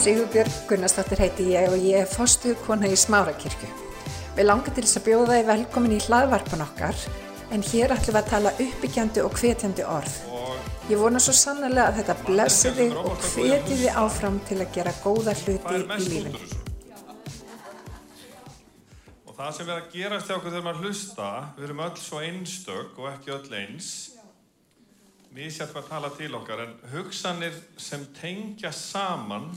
Sigurbjörg Gunnarsdóttir heiti ég og ég er fostuð kona í Smárakirkju. Við langar til þess að bjóða þið velkomin í hlaðvarpan okkar en hér ætlum við að tala uppbyggjandi og hvetjandi orð. Ég vona svo sannlega að þetta blessi þig og hveti þið áfram til að gera góða hluti í lífinu. Og það sem er að gerast hjá okkur þegar maður hlusta, við erum öll svo einstök og ekki öll eins, mísjátt hvað tala til okkar, en hugsanir sem tengja saman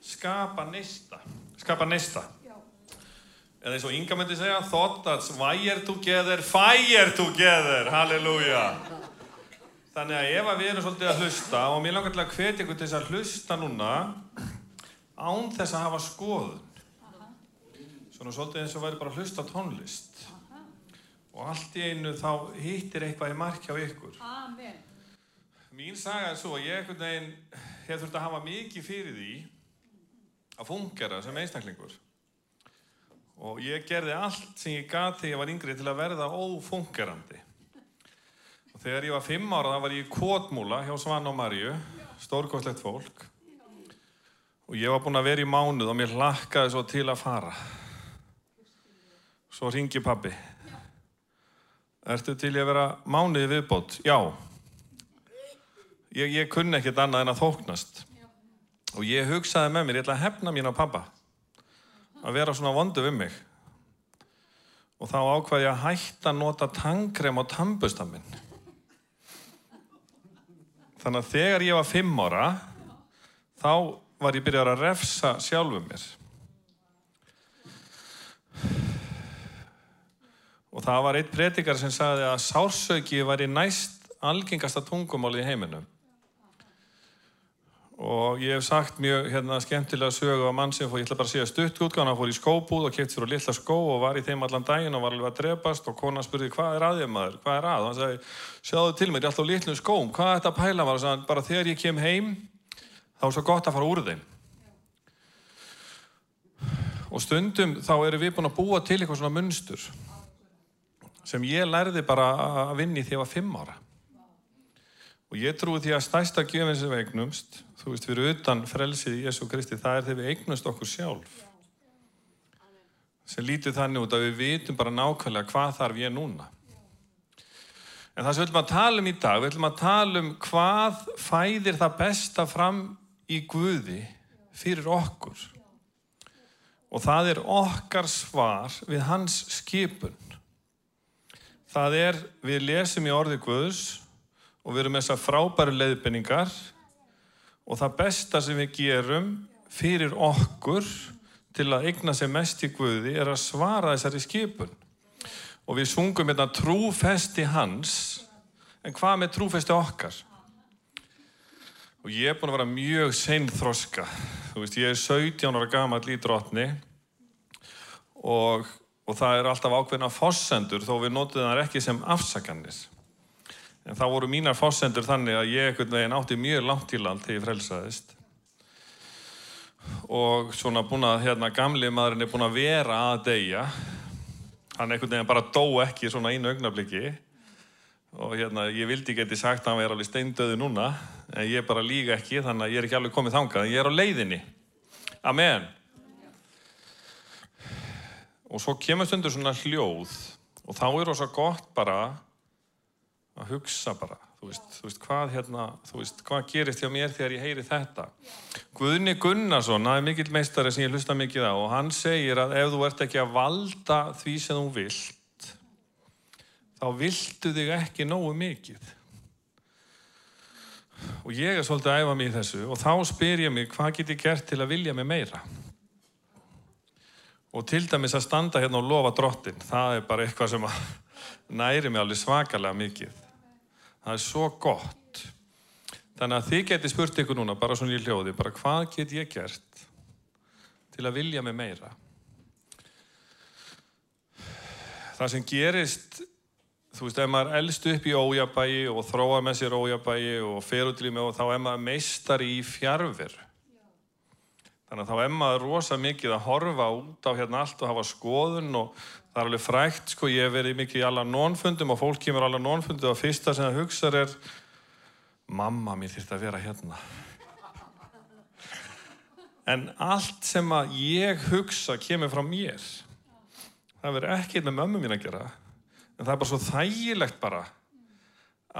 skapa neista. Skapa neista. Eða eins og Inga myndi segja, thought that's wire together, fire together, halleluja. Þannig að ef að við erum svolítið að hlusta og mér langar til að hvetja ykkur til þess að hlusta núna án þess að hafa skoðun. Svona svolítið eins og væri bara að hlusta á tónlist. Og allt í einu þá hittir eitthvað í mark hjá ykkur. Amen. Mín saga er svo að ég hef þurft að hafa mikið fyrir því að fungera sem einstaklingur. Og ég gerði allt sem ég gati þegar ég var yngri til að verða ófungerandi. Og þegar ég var fimm ára þá var ég í Kotmúla hjá Svan og Marju, stórkostlegt fólk. Og ég var búinn að vera í mánuð og mér hlakkaði svo til að fara. Svo ringi pabbi. Ertu til í að vera mánuði viðbót? Já. Ég, ég kunni ekkert annað en að þóknast. Og ég hugsaði með mér, ég ætla að hefna mín á pappa. Að vera svona vondu við mig. Og þá ákvaði ég að hætta að nota tangrem á tambustaminn. Þannig að þegar ég var fimm ára, þá var ég byrjar að refsa sjálfum mér. Og það var einn predikar sem sagði að sársauki var í næst algengasta tungumál í heiminum. Og ég hef sagt mjög hérna, skemmtilega sögu á mann sem fór, ég ætla bara að segja stutt útgáðan, hann fór í skóbúð og kæft fyrir lilla skó og var í þeim allan daginn og var alveg að drepast og konan spurði hvað er að þér maður, hvað er að? Og hann sagði, sjáðu til mér, ég er alltaf litlum skóm, hvað er þetta að pæla maður? Sagði, bara þegar ég kem heim, þá er svo gott að fara úr þeim. Og stundum þá erum við búin að búa til eitthvað svona munstur sem ég lærði bara að vinni þegar ég var fimm ára. Og ég trúi því að stærsta gjöfin sem við eignumst, þú veist, fyrir utan frelsið í Jésu Kristi, það er þegar við eignumst okkur sjálf. Sem lítið þannig út að við vitum bara nákvæmlega hvað þarf ég núna. En það sem við ætlum að tala um í dag, við ætlum að tala um hvað fæðir það besta fram í Guði fyrir okkur. Og það er okkar svar við hans skipun. Það er, við lesum í orði Guðs og við erum með þessar frábæru leiðbenningar og það besta sem við gerum fyrir okkur til að eigna sem mest í Guði er að svara þessari skipun. Og við sungum hérna trúfesti hans, en hvað með trúfesti okkar? Og ég er búin að vera mjög seinþroska. Þú veist, ég er 17 ára gammal í drotni og, og það er alltaf ákveðna fossendur þó við notum það ekki sem afsakanir. En það voru mínar fossendur þannig að ég ekkert veginn átti mjög langt til allt þegar ég frelsaðist. Og svona búin að, hérna, gamli maðurinn er búin að vera að deyja. Hann ekkert veginn bara dó ekki svona einu augnabliki. Og hérna, ég vildi geti sagt að hann er alveg steindöðu núna, en ég bara líka ekki, þannig að ég er ekki alveg komið þangað, en ég er á leiðinni. Amen. Og svo kemur stundur svona hljóð, og þá er það svo gott bara að hugsa bara, þú veist, þú veist, hvað, hérna, þú veist, hvað gerist hjá mér þegar ég heyri þetta. Guðni Gunnarsson, það er mikill meistari sem ég hlusta mikið á og hann segir að ef þú ert ekki að valda því sem þú vilt, þá viltu þig ekki nógu mikið. Og ég er svolítið að æfa mig í þessu og þá spyr ég mig hvað get ég gert til að vilja mig meira. Og til dæmis að standa hérna og lofa drottin, það er bara eitthvað sem að næri mig alveg svakalega mikið. Það er svo gott. Þannig að þið geti spurt ykkur núna, bara svona í hljóði, bara hvað get ég gert til að vilja mig meira? Það sem gerist, þú veist, ef maður elst upp í ójabægi og þróa með sér ójabægi og fer út í mig og þá er maður meistari í fjárveru. Þannig að þá er maður rosa mikið að horfa út á hérna allt og hafa skoðun og það er alveg frækt, sko, ég hef verið mikið í alla nónfundum og fólk kemur alla nónfundum og fyrsta sem það hugsa er mamma mér þurft að vera hérna. En allt sem að ég hugsa kemur frá mér. Það verður ekki með mömmu mín að gera. En það er bara svo þægilegt bara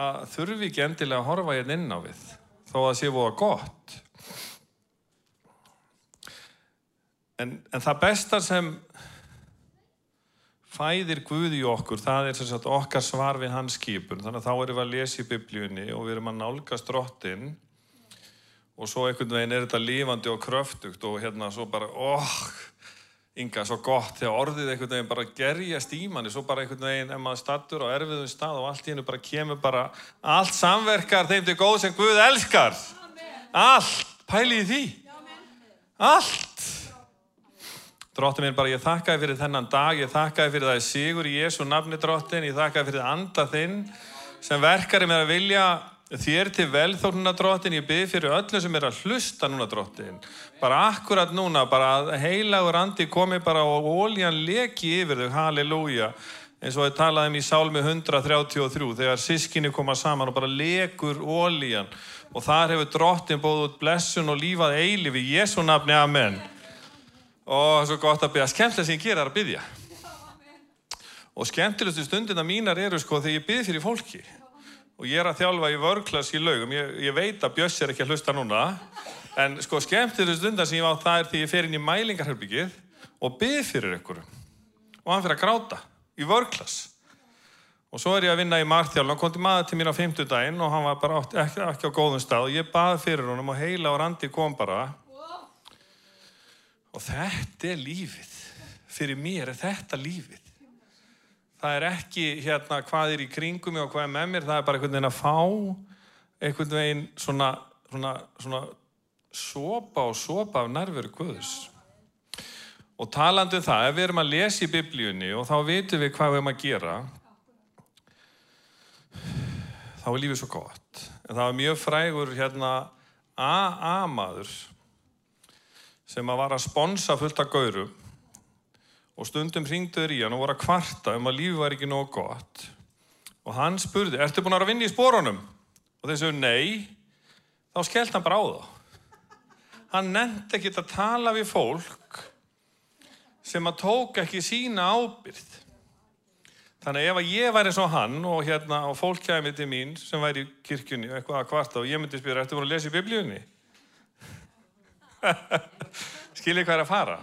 að þurfi ekki endilega að horfa hérna inn á við. Þó að það sé búið gott. En, en það besta sem fæðir Guði okkur, það er sem sagt okkar svar við hans skipun. Þannig að þá erum við að lesa í biblíunni og við erum að nálgast drottin og svo einhvern veginn er þetta lífandi og kröftugt og hérna svo bara, óh, oh, ynga, svo gott þegar orðið einhvern veginn bara gerjast í manni, svo bara einhvern veginn ef maður stattur á erfiðum stað og allt í hennu bara kemur bara, allt samverkar þeim til góð sem Guð elskar. Allt, pæli í því. Allt. Dróttin minn bara, ég þakkaði fyrir þennan dag, ég þakkaði fyrir það í sigur í Jésu nafni dróttin, ég þakkaði fyrir anda þinn sem verkar í mér að vilja Þér til velþóknuna drottin, ég byrð fyrir öllu sem er að hlusta núna drottin. Bara akkurat núna, bara heilagur andi komi bara og óljan leki yfir þau, halleluja. Eins og við talaðum í sálmi 133 þegar sískinni koma saman og bara lekur óljan. Og þar hefur drottin bóð út blessun og lífað eilifi, Jésu nafni, amen. Og svo gott að byrja, skemmtilega sem ég ger er að byrja. Og skemmtilegustu stundina mínar eru sko þegar ég byrð fyrir fólki. Og ég er að þjálfa í vörglas í laugum. Ég, ég veit að Bjössi er ekki að hlusta núna. En sko skemmtileg stundar sem ég á það er því ég fer inn í mælingarherbyggið og byrð fyrir ykkur og hann fyrir að gráta í vörglas. Og svo er ég að vinna í margþjálf og kom til maður til mér á fymtudaginn og hann var bara átt, ekki, ekki á góðum stað. Og ég baði fyrir honum og heila og randi kom bara og þetta er lífið fyrir mér er þetta lífið það er ekki hérna hvað er í kringum og hvað er með mér, það er bara einhvern veginn að fá einhvern veginn svona, svona, svona sopa og sopa af nærveru Guðs. Og talandu um það, ef við erum að lesa í biblíunni og þá veitum við hvað við erum að gera, þá er lífið svo gott. En það var mjög frægur hérna A.A.maður sem að var að sponsa fullt af gaurum og stundum ringduður í hann og voru að kvarta um að lífi var ekki nóg gott og hann spurði, ertu búin að vinna í spórunum? og sögðu nei þá skellt hann bara á þá hann nefndi ekki að tala við fólk sem að tóka ekki sína ábyrð þannig ef að ég væri svo hann og hérna og fólk kæmi til mín sem væri í kirkjunni og eitthvað að kvarta og ég myndi spyrja, ertu búin að lesa í biblíunni? skiljið hvað er að fara?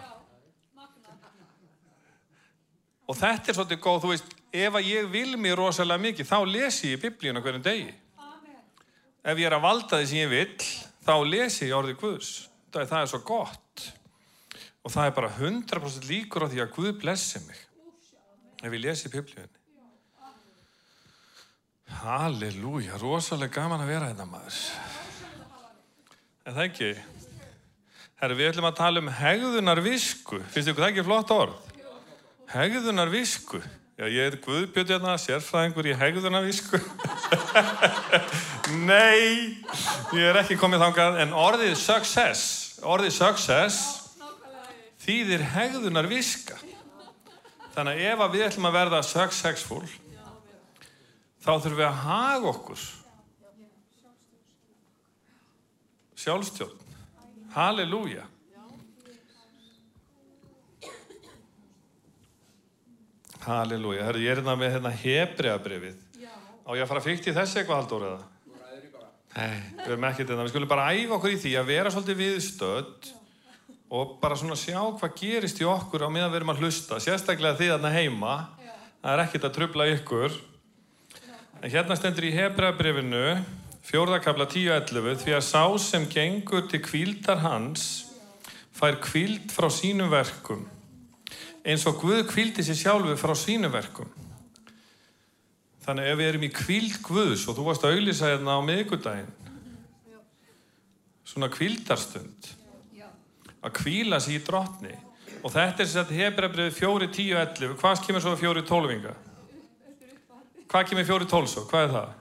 Og þetta er svolítið góð, þú veist, ef að ég vil mér rosalega mikið, þá lesi ég biblíuna hverjum degi. Ef ég er að valda því sem ég vil, þá lesi ég orðið Guðs. Það er, það er svo gott. Og það er bara 100% líkur á því að Guð blessi mig. Ef ég lesi biblíunni. Halleluja, rosalega gaman að vera þetta hérna, maður. En það ekki. Herru, við ætlum að tala um hegðunar visku. Finnst ykkur það ekki flott orð? Hegðunar visku. Já, ég er Guðbjörn hérna, sérfræðingur í hegðunar visku. Nei, ég er ekki komið þángað, en orðið success, orðið success þýðir hegðunar viska. Þannig að ef við ætlum að verða successful, þá þurfum við að haga okkur. Sjálfstjórn. Halleluja. Halleluja, Herri, ég er hérna með hérna hebreabrifið. Á ég að fara fyrkt í þessu eitthvað haldur eða? Nei, við erum ekkert hérna. Við skulum bara æfa okkur í því að vera svolítið viðstödd og bara svona sjá hvað gerist í okkur á meðan við erum að hlusta. Sérstaklega því þarna heima. Já. Það er ekkert að trubla ykkur. En hérna stendur í hebreabrifinu, fjórðakabla 10.11, því að sá sem gengur til kvíldar hans fær kvíld frá sínum verkum eins og Guð kvildi sér sjálfu frá sínu verkum. Þannig ef við erum í kvild Guðs og þú varst að auðvisa hérna á miðgudaginn, svona kvildarstund, að kvíla sér í drotni og þetta er sér að hefðbreið 4.10.11, hvað kemur svo 4.12? Hvað kemur 4.12 svo? Hvað er það?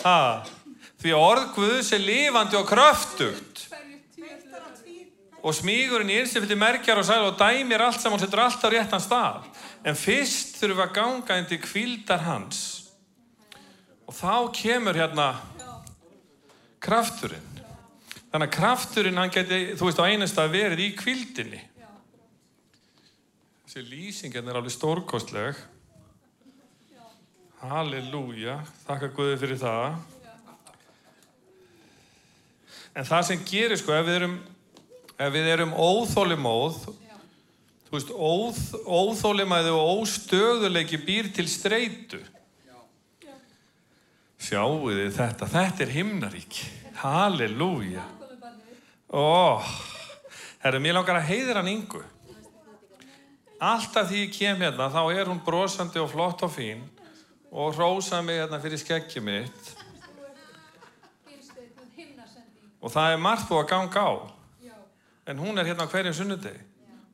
Það. Því orð Guðs er lifandi og kröftugt og smígurinn í einstifildi merkjar og sæl og dæmir allt saman og setur allt á réttan stað en fyrst þurfum við að ganga inn til kvildar hans og þá kemur hérna krafturinn Þannig að krafturinn hann geti, þú veist, á einast að verið í kvildinni. Þessi lýsingin er alveg stórkostleg. Halleluja, þakka Guði fyrir það. En það sem gerir sko, ef við erum, ef við erum óþólimóð, þú veist, óð, óþólimæði og óstöðuleiki býr til streitu. Sjáu þið þetta, þetta er himnarík. Halleluja. Ó, herru, mér langar að heiðra hann yngu. Alltaf því ég kem hérna, þá er hún brosandi og flott og fín og rósa mig hérna fyrir skeggið mitt. Og það er margt búið að ganga á. En hún er hérna hverjum sunnudegi.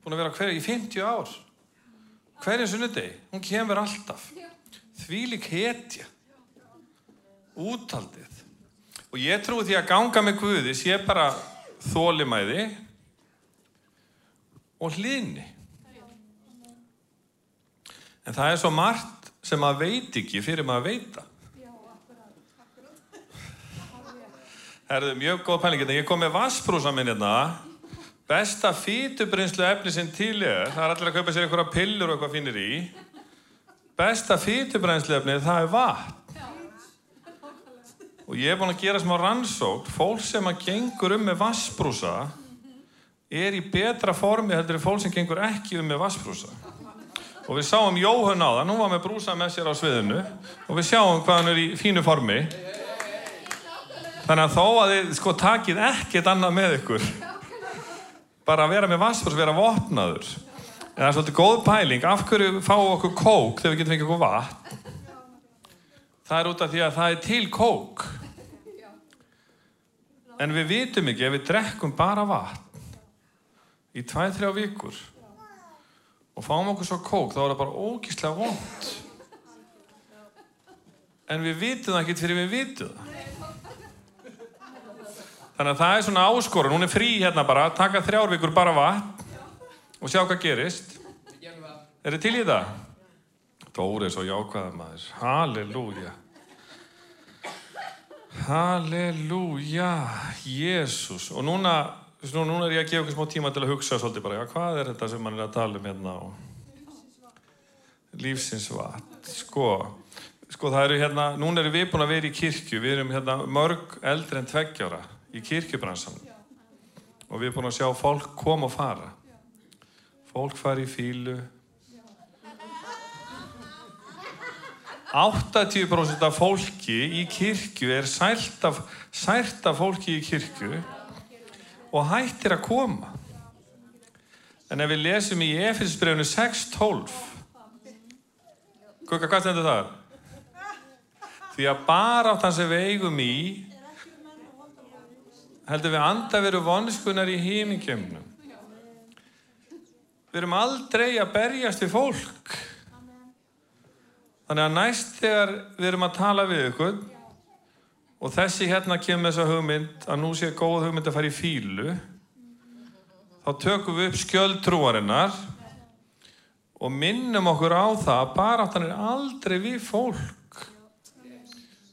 Búin að vera hverjum í 50 ár. Hverjum sunnudegi. Hún kemur alltaf. Þvílik hetja. Útaldið. Og ég trúi því að ganga með Guði sé bara þólimæði og hlýðni. En það er svo margt sem maður veit ekki fyrir maður veita. Er mjög góð pæling. Ég kom með vassbrúsa minn hérna. Besta fýtubrinslu efni sem til er, það er allir að kaupa sér einhverja pillur og eitthvað finnir í. Besta fýtubrinslu efni, það er vatn. Og ég er búin að gera smá rannsókt. Fólk sem að gengur um með vassbrúsa er í betra formi heldur en fólk sem gengur ekki um með vassbrúsa. Og við sáum Jóhann á það, nú var með brúsa með sér á sviðinu og við sjáum hvað hann er í fínu formi. Þannig að þó að þið sko takið ekkert annað með ykkur. Bara að vera með vassbrúsa, vera vopnaður. En það er svolítið góð pæling. Af hverju fáum okkur kók þegar við getum fengið okkur vatn? Það er út af því að það er til kók. En við vitum ekki ef við drekkum bara vatn í tvæð, þrjá vikur og fáum okkur svo kók, þá er það bara ógíslega vond. En við vitum það ekki fyrir við vitum það. Þannig að það er svona áskorun, hún er frí hérna bara, taka þrjár vikur bara vatn og sjá hvað gerist. Er þið til í það? Dóri er svo jákvæða maður. Halleluja. Halleluja. Jésús. Og núna, núna er ég að gefa ykkur smá tíma til að hugsa svolítið bara, já, hvað er þetta sem mann er að tala um hérna á lífsins vatn? Sko, sko það eru hérna, núna erum við búin að vera í kirkju, við erum hérna mörg eldri en tveggjára í kirkjubransan og við erum búin að sjá fólk koma og fara. Fólk fara í fílu, 80% af fólki í kirkju er sært af, sært af fólki í kirkju og hættir að koma. En ef við lesum í Efesbrefnu 6.12 Hvað, stendur það? Því að bara átt hann sem við eigum í heldur við anda veru vonskunar í hímingjöfnum. Við erum aldrei að berjast við fólk. Þannig að næst þegar við erum að tala við ykkur og þessi hérna kemur þessa hugmynd að nú sé góð hugmynd að fara í fílu þá tökum við upp skjöldtrúarinnar og minnum okkur á það að baráttan er aldrei við fólk.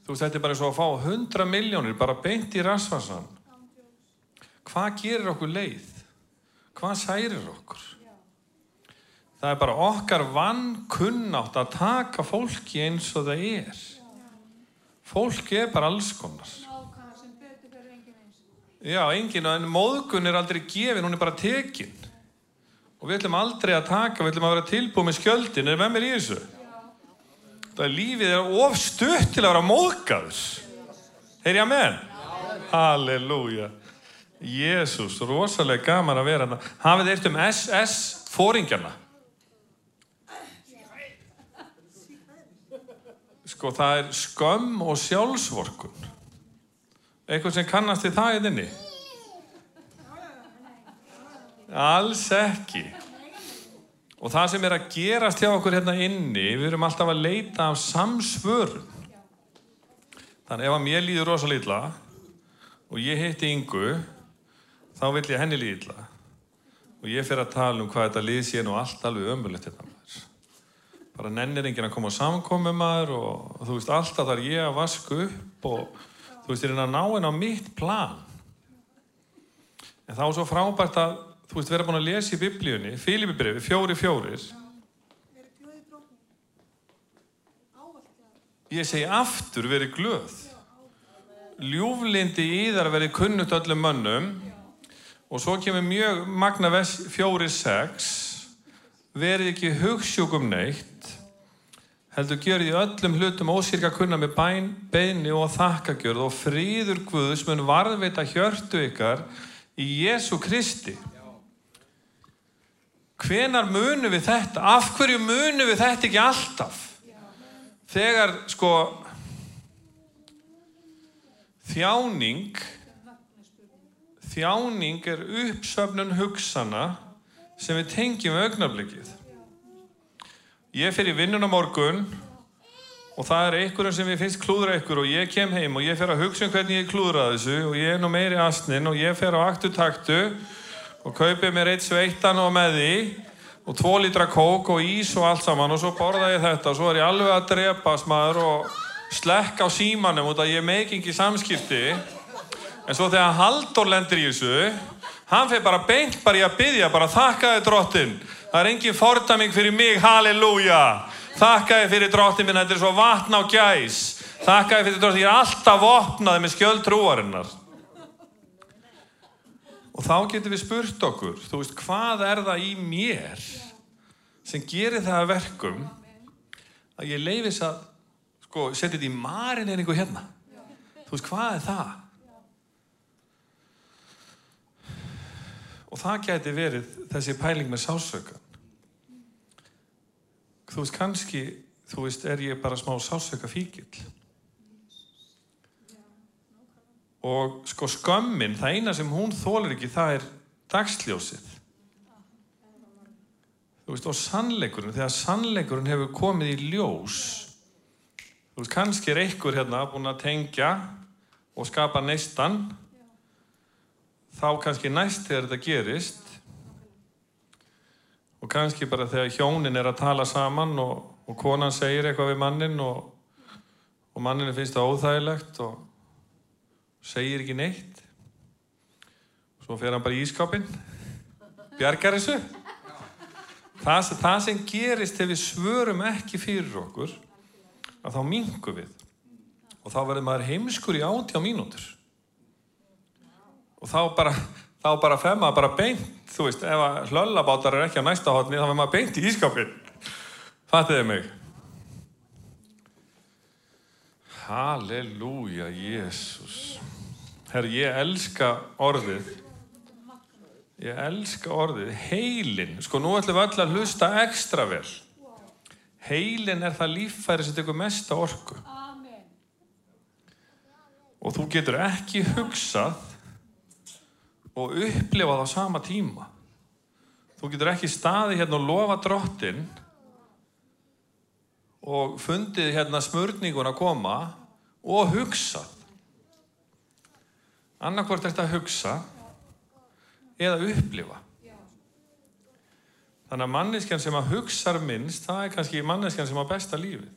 Þú veist, þetta er bara svo að fá 100 miljónir bara beint í rasvarsan. Hvað gerir okkur leið? Hvað særir okkur? Það er bara okkar vannkunnátt að taka fólki eins og það er. Fólki er bara alls konar. Já, engin, en móðgun er aldrei gefin, hún er bara tekin. Og við ætlum aldrei að taka, við ætlum að vera tilbúið með skjöldin, er með mér í þessu? Það er lífið er of stutt til að vera móðgaður. Heyr ég að menn? Halleluja. Jésús, rosalega gaman að vera þarna. Hafið eitt um SS fóringarna. Sko það er skömm og sjálfsvorkun. Eitthvað sem kannast þið það í þinni? Alls ekki. Og það sem er að gerast hjá okkur hérna inni, við erum alltaf að leita af samsvörun. Þannig ef að mér líður rosa lítla og ég hitti yngu, þá vil ég henni lítla. Og ég fer að tala um hvað þetta lið sé nú allt alveg ömulegt hérna. Bara nennir enginn að koma á samkomi maður og, og þú veist alltaf þar ég að vasku upp og þú veist ég er að ná henn á mitt plan. En þá er svo frábært að, þú veist, vera búin að lesa í biblíunni, Filipibrifi, fjóri fjórir. Ég segi aftur, veri glöð. Ljúflindi í þar veri kunnut öllum mönnum og svo kemur mjög magna fjóri sex, verið ekki hugssjúkum neitt, heldur gjörði öllum hlutum ósýrka kunna með bæn, beini og þakkagjörð og fríður Guðs mun varðveita hjörtu ykkar í Jésu Kristi. Hvenar munum við þetta? Af hverju munum við þetta ekki alltaf? Þegar sko þjáning þjáning er uppsöfnun hugsana sem við tengjum augnablikið. Ég fer í vinnun á morgun og það er einhverjum sem ég finnst klúðra einhver og ég kem heim og ég fer að hugsa um hvernig ég klúðra þessu og ég er nú meiri astnin og ég fer á aktu taktu og kaupið mér eitt sveittan og með því og tvo lítra kók og ís og allt saman og svo borða ég þetta og svo er ég alveg að drepa smaður og slekk á símanum út að ég meik ekki samskipti en svo þegar Haldur lendir í þessu hann fyrir bara beint bara í að byggja bara þakkaði drottin það er engin fordaming fyrir mig, halleluja þakkaði fyrir drottin minn þetta er svo vatn á gæs þakkaði fyrir drottin, ég er alltaf opnaði með skjöld trúarinnar Og þá getum við spurt okkur, þú veist, hvað er það í mér sem gerir það verkum að ég leifis að, sko, setja þetta í marineringu hérna. Þú veist, hvað er það? Og það geti verið þessi pæling með sásökan. Þú veist, kannski, þú veist, er ég bara smá sásöka fíkil og sko skömmin, það eina sem hún þólar ekki, það er dagsljósið. Þú veist, og sannleikurinn þegar sannleikurinn hefur komið í ljós þú veist, kannski er einhver hérna búin að tengja og skapa neistan þá kannski næst þegar þetta gerist og kannski bara þegar hjónin er að tala saman og, og konan segir eitthvað við mannin og, og manninu finnst það óþægilegt og segir ekki neitt. Svo fer hann bara í ískapin bjargar þessu. Það, það sem gerist ef við svörum ekki fyrir okkur að þá mingum við og þá verður maður heimskur í áti á mínútur og þá bara þá bara fer maður bara beint þú veist, ef að hlöllabátar er ekki á næsta hotni þá verður maður beint í ískapin fattiði mig Halleluja, Jésús Herr, ég elska orðið. Ég elska orðið. Heilin. Sko, nú ætlum við öll að hlusta ekstra vel. Heilin er það líffæri sem tekur mesta orku. Og þú getur ekki hugsað og upplifað á sama tíma. Þú getur ekki staði hérna og lofa drottin og fundið hérna smörningun að koma og hugsað annarkvort er þetta að hugsa eða upplifa. Þannig að manneskjan sem að hugsa minnst, það er kannski manneskjan sem að besta lífið.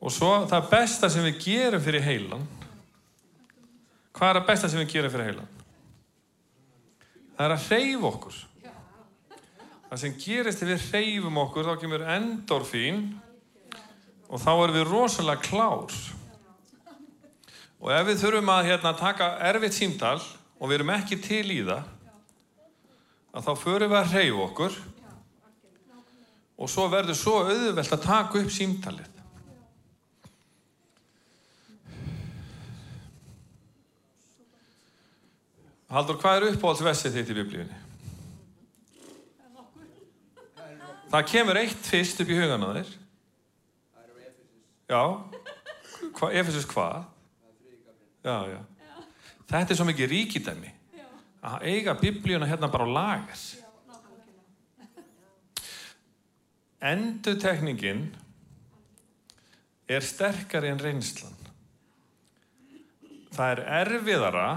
Og svo það besta sem við gerum fyrir heilan, hvað er það besta sem við gerum fyrir heilan? Það er að hreyfa okkur. Það sem gerist ef við hreyfum okkur, þá kemur endorfín og þá erum við rosalega klár. Og ef við þurfum að hérna, taka erfitt símtal og við erum ekki til í það, að þá förum við að hreyfu okkur og svo verður svo auðvelt að taka upp símtalið. Haldur, hvað er uppáhaldsvessið þitt í biblíunni? Það kemur eitt fyrst upp í hugan á þér. Já, Efesus hvað? Já, já. Þetta er svo mikið ríkidæmi að eiga biblíuna hérna bara á lagar. Endutekningin er sterkari en reynslan. Það er erfiðara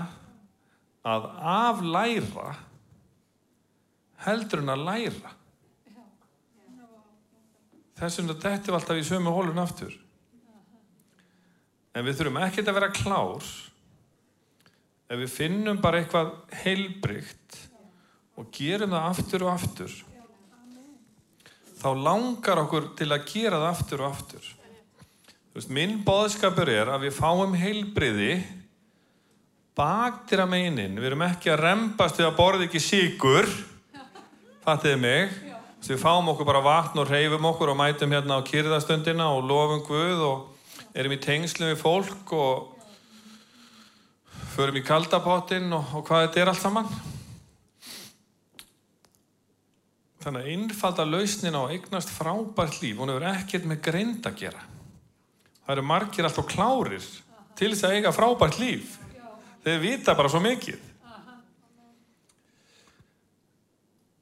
að aflæra heldur en að læra. Þessum þetta er alltaf í sömu hólun aftur. En við þurfum ekkert að vera klár ef við finnum bara eitthvað heilbrygt og gerum það aftur og aftur þá langar okkur til að gera það aftur og aftur veist, minn boðskapur er að við fáum heilbriði baktir að meinin við erum ekki að rempast við að borða ekki síkur fattiði mig við fáum okkur bara vatn og reyfum okkur og mætum hérna á kyrðastundina og lofum Guð og erum í tengslu við fólk og förum í kaldapottin og, og hvað þetta er allt saman. Þannig að einfalda lausnin á eignast frábært líf, hún hefur ekkert með greind að gera. Það eru margir alltaf klárir til þess að eiga frábært líf. Þeir vita bara svo mikið.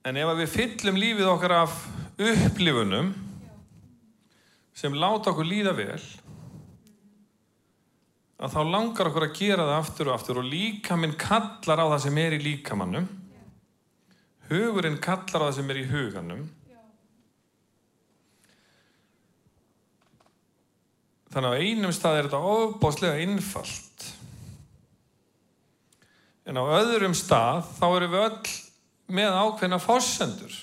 En ef við fyllum lífið okkar af upplifunum sem láta okkur líða vel, að þá langar okkur að gera það aftur og aftur og líkaminn kallar á það sem er í líkamannum. Hugurinn kallar á það sem er í huganum. Þannig að á einum stað er þetta ofbáslega innfalt en á öðrum stað þá erum við öll með ákveðna fórsendur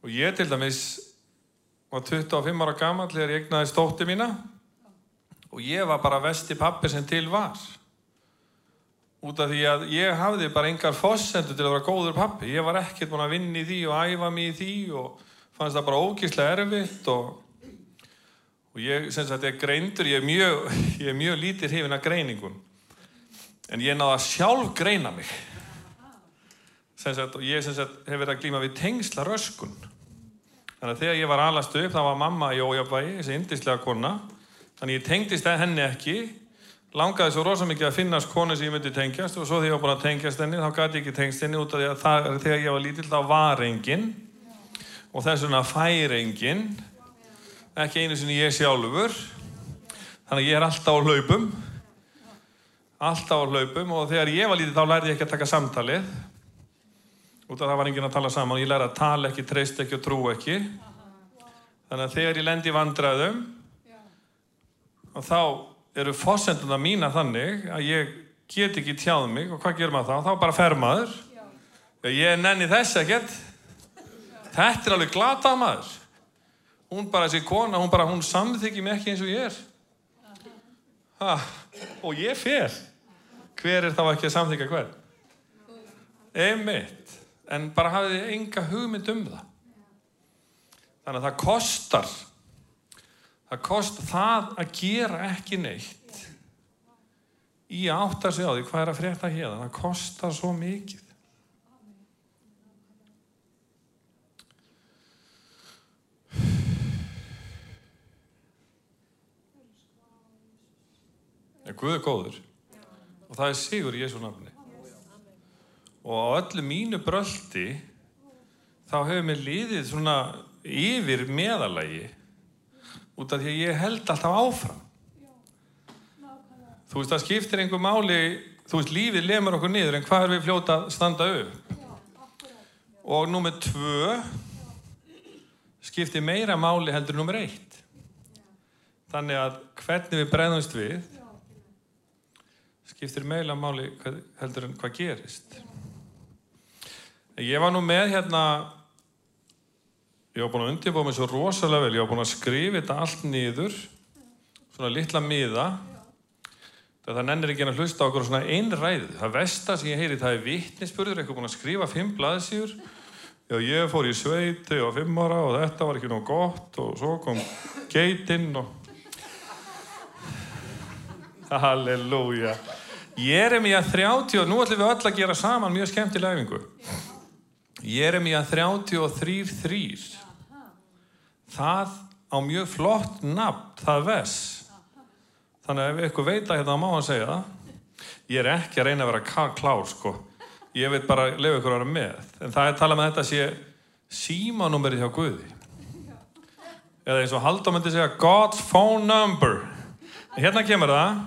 og ég til dæmis var 25 ára gammal þegar ég egnaði stótti mína. Og ég var bara vesti pappi sem til var. Út af því að ég hafði bara engar fossendu til að vera góður pappi ég var ekkert búin að vinna í því og æfa mig í því og fannst það bara ógíslega erfitt og, og ég, sem sagt, ég greindur ég er mjög, ég er mjög lítir hefina greiningun en ég náða sjálf greina mig. Sagt, og ég sagt hef verið að glíma við tengsla röskun þannig að þegar ég var alastu upp þá var mamma í ójabæi, þessi indislega kona. Þannig ég tengdist henni ekki, langaði svo rosalega mikið að finnast konu sem ég myndi tengjast og svo þegar ég var búin að tengjast henni þá gæti ég ekki tengst henni út af því að það, þegar ég var lítill þá var enginn. Og þess vegna fær enginn, ekki einu sem ég sjálfur. Þannig ég er alltaf á hlaupum, alltaf á hlaupum og þegar ég var lítill þá lærði ég ekki að taka samtalið. Út af það var enginn að tala saman. Og ég lærði að tala ekki, treyst ekki og trú ekki. Þannig að þegar ég lendi vandræðum og þá eru fósenduna mína þannig að ég get ekki tjáð mig. Og hvað gerir maður þá? Þá bara fer maður. Ég nenni þess ekkert. Þetta er alveg glata maður. Hún bara þessi kona, hún bara hún samþykir mig ekki eins og ég er. Ha, og ég fer hver er þá ekki að samþykja hver? einmitt. En bara hafiði enga hugmynd um það. Þannig að það kostar. Það kost það að gera ekki neitt í að átta sig á því hvað er að frétta hér það kostar svo mikið. Guð er góður og það er sigur í Jésu nafni. Og á öllu mínu bröldi þá hefur mér liðið svona yfir meðalagi út af því að ég held alltaf áfram. Þú veist það skiptir einhver máli þú veist lífið lemur okkur niður en hvað er við fljóta að standa upp? Og nummið tvö skiptir meira máli heldur nummið eitt. Þannig að hvernig við bregðumst við skiptir meira máli heldur en hvað gerist. Ég var nú með hérna ég var búin að undirbúa mig svo rosalega vel, ég var búin að skrifa þetta allt niður, svona litla miða, það nennir ekki að hlusta okkur svona einræð, það vesta sem ég heyri, það er vittnisspurður, eitthvað búin að skrifa fimm blaðsýr, já ég fór í sveiti og fimm ára og þetta var ekki nóg gott og svo kom geitinn og Halleluja. Að 30 og nú ætlum við öll að gera saman mjög skemmtilega efingu. Að 33-3 það á mjög flott nafn, það ves þannig að ef ykkur veit að hérna má hann segja það. Ég er ekki að reyna að vera klár sko. Ég veit bara að lefa ykkur að vera með. En það er að tala með um þetta sé símanúmerið hjá Guði. Eða eins og Haldur myndi segja God's phone number. Hérna kemur það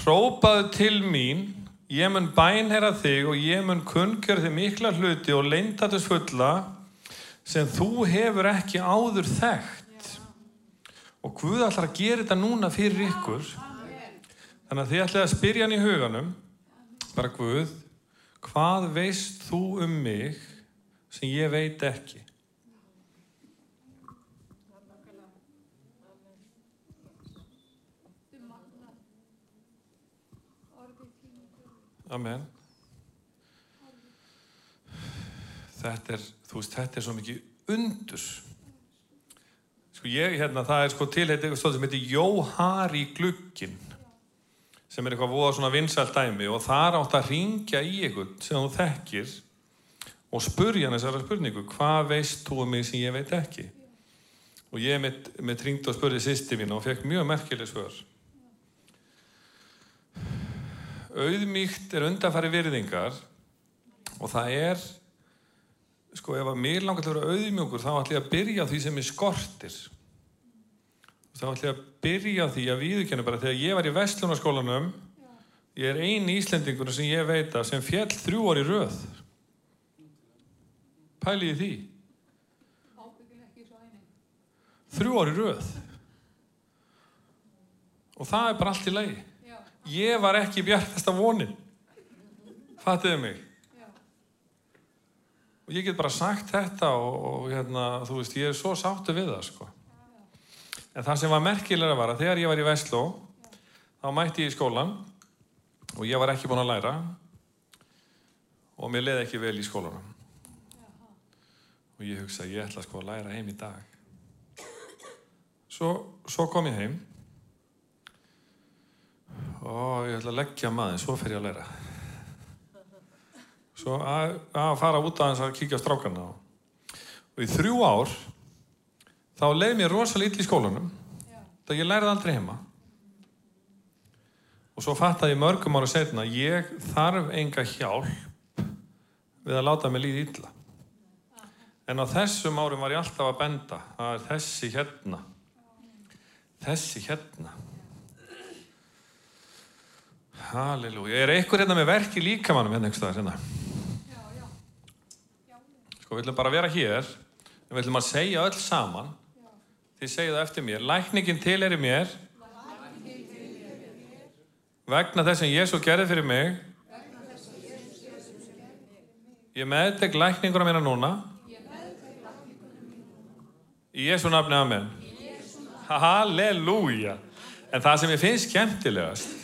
hrópaðu til mín ég mun bænherra þig og ég mun kungjör þig mikla hluti og leindatus fulla sem þú hefur ekki áður þekkt. Og Guð ætlar að gera þetta núna fyrir ykkur. Þannig að þið ætlaði að spyrja hann í huganum, bara Guð, hvað veist þú um mig sem ég veit ekki? Amen. Þetta er, þú veist, þetta er svo mikið undurs. Sko ég, hérna, það er sko tilheitið eitthvað sem heitir Jóhari glukkin sem er eitthvað voða svona vinsælt dæmi og það átt að ringja í eitthvað sem þú þekkir og spurja hann þessara spurningu hvað veist þú um mig sem ég veit ekki og ég mitt, mitt ringd og spurði sýsti mín og fekk mjög merkileg svör auðmíkt er undanfæri virðingar og það er sko ef að mér langar til að vera auðmjókur þá ætlum ég að byrja því sem er skortir. Þá ætlum ég að byrja því að viðkennu bara þegar ég var í Vestlunarskólanum ég er eini íslendingur sem ég veit að sem fjell þrjú orði röð. Pæliði því? Þrjú orði röð. Og það er bara allt í lagi ég var ekki bjartasta vonin. Fattiði mig? Og ég get bara sagt þetta og, og hérna, þú veist, ég er svo sáttu við það sko. en það sem var merkilega var að þegar ég var í Vestló þá mætti ég í skólan og ég var ekki búin að læra og mér leiði ekki vel í skólanum. Og ég hugsa ég ætla sko að læra heim í dag. Svo, svo kom ég heim og ég ætla að leggja maður svo fer ég að læra. Svo að, að fara út að hans að kíkja strákarna og í þrjú ár þá leiði mér rosalega illa í skólanum það ég læriði aldrei heima. Og svo fattaði ég mörgum ára setna ég þarf enga hjálp við að láta mig líði illa. En á þessum árum var ég alltaf að benda það er þessi hérna. Þessi hérna Halleluja, er einhver hérna með verki líkamannum hérna einhverstaðar hérna? Sko við ætlum bara að vera hér en við ætlum að segja öll saman. Þið segja það eftir mér. Lækningin til er í mér. Vegna þess sem Jésu gerði fyrir mig. Ég meðdeg lækninguna mína núna. Í Jésu nafni amen. Halleluja. En það sem ég finnst skemmtilegast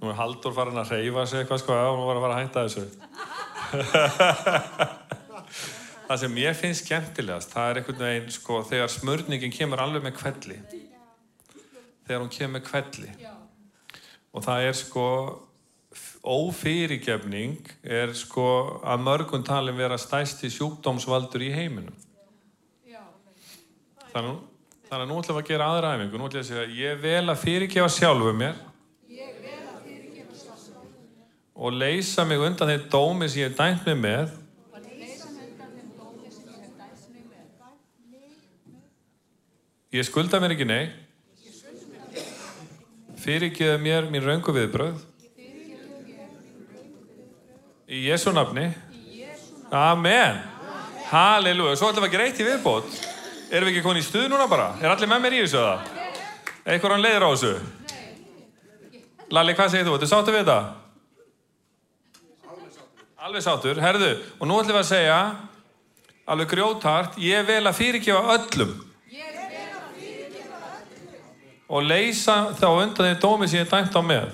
nú er Haldur farin að reyfa sig eitthvað sko og nú var að fara að hætta þessu. Það sem ég finnst skemmtilegast það er einhvern veginn sko þegar smörningin kemur alveg með kvelli þegar hún kemur með kvelli og það er sko ófyrirgefning er sko að mörgum talin vera stæsti sjúkdómsvaldur í heiminum. Þannig, að nú ætlum við að gera aðra æfingu. Nú ætlum við að segja ég vel að fyrirgefa sjálfu mér og leysa mig undan þeim dómi sem ég er dæmt mig með Ég skulda mér ekki nei. Fyrirgeðu mér mín röngu viðbröð. Í Jésu nafni. Amen. Halleluja. Svo ætlum við að gera eitt í viðbót. Erum við ekki konið í stuð núna bara? Er allir með mér í þessu það? Eitthvað hann leiðir á þessu? Lalli, hvað segir þú? Þú sáttu við þetta? Alveg sáttur. Herðu, og nú ætlum við að segja alveg grjótart, ég vel að fyrirgefa öllum og leysa þá undan því dómi sem ég er dæmt á með.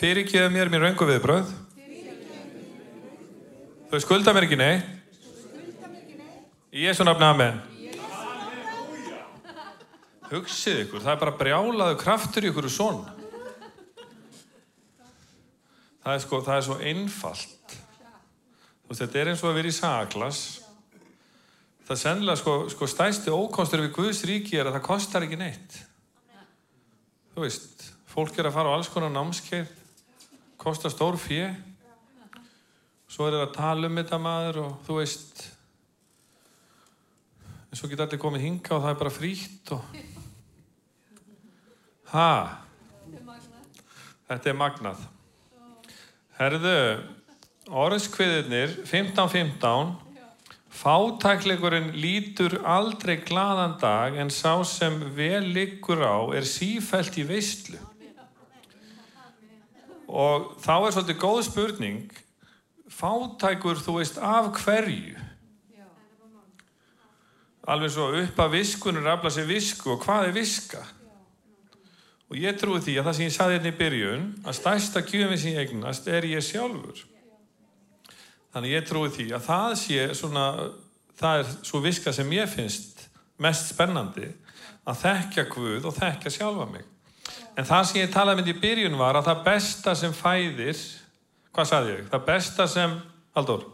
Fyrirgeðu mér mér röngu viðbröð. Þau skulda mér ekki nei. Í Jésu nafni amen. Hugsið ykkur, það er bara brjálaðu kraftur í ykkur og svona. Það er, sko, það er svo einfalt. Veist, þetta er eins og að vera í saglas það er sennilega sko, sko stæsti ókostur við Guðs ríki er að það kostar ekki neitt. Þú veist fólk er að fara á alls konar námskeið kostar stór fjö svo er það að tala um þetta maður og þú veist en svo getur allir komið hinga og það er bara frítt og ha? Þetta er magnað herðu orðskviðirnir 15.15 15, Fátæklegurinn lítur aldrei gladan dag en sá sem vel liggur á er sífælt í veistlu. Og þá er svolítið góð spurning, fátækur þú veist af hverju? Alveg svo upp að viskunur afla sér visku og hvað er viska? Og ég trúi því að það sem ég saði hérna í byrjun, að stærsta gjöfum sem ég eignast er ég sjálfur. Þannig ég trúi því að það sé svona, það er svo viska sem ég finnst mest spennandi að þekkja Guð og þekkja sjálfa mig. En það sem ég talaði með í byrjun var að það besta sem fæðir, hvað saði ég? Það besta sem, Haldur?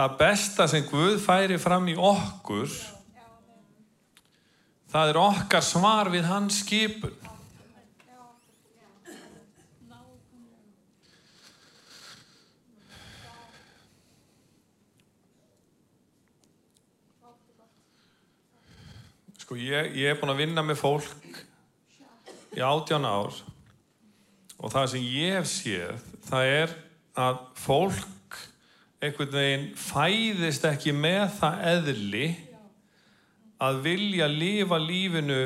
Það besta sem Guð færi fram í okkur það er okkar svar við hans skipun. Sko ég, ég er búin að vinna með fólk í átján ár og það sem ég hef séð það er að fólk einhvern veginn fæðist ekki með það eðli að vilja lifa lífinu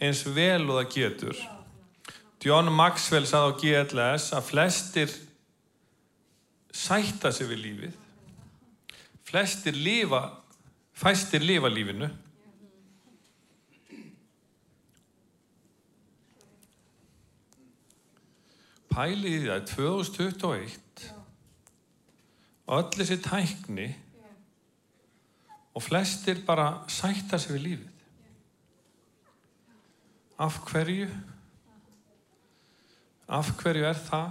eins vel og það getur. John Maxwell sað á GLS að flestir sætta sig við lífið. Flestir lifa, fæstir lifa lífinu. Pælið í það, 2021 öll þessi tækni og flestir bara sætta sig við lífið. Af hverju? Af hverju er það?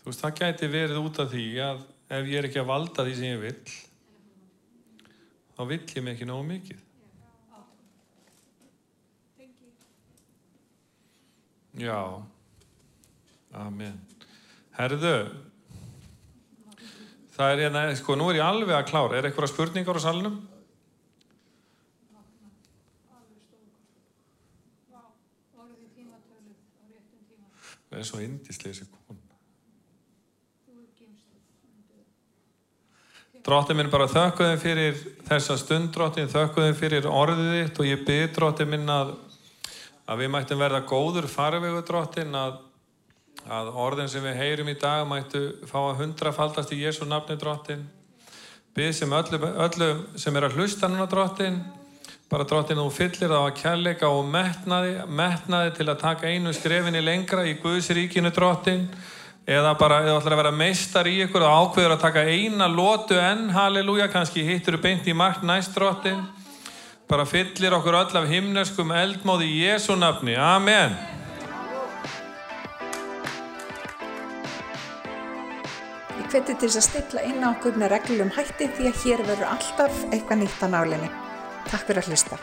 Þú veist, það gæti verið út af því að ef ég er ekki að valda því sem ég vil, þá vill ég mig ekki nógu mikið. Já, amen. Herðu, það er hérna, sko, nú er ég alveg að klára. Er eitthvað spurningar á salunum? Það er svo indislega þessi kona. Dróttið minn bara þökkuðum fyrir þessa stund, dróttið þökkuðum fyrir orðið þitt og ég byrð dróttið minn að að við mættum verða góður farvegu drottin að, að orðin sem við heyrum í dag mættu fá að hundrafaldast í Jésu nafni drottin við sem öllu, öllu sem er að hlusta núna drottin bara drottin þú fyllir það á kærleika og metnaði, metnaði til að taka einu skrefinni lengra í Guðs ríkinu drottin eða bara eða ætlar að vera meistar í ykkur og ákveður að taka eina lótu enn, halleluja, kannski hittur þú beint í mark næst drottin bara fyllir okkur öll af himneskum eldmóði í Jésu nafni. Amen. Ég hveti til þess að stilla inn á okkur með reglum hætti því að hér verður alltaf eitthvað nýtt á nálinni. Takk fyrir að hlusta.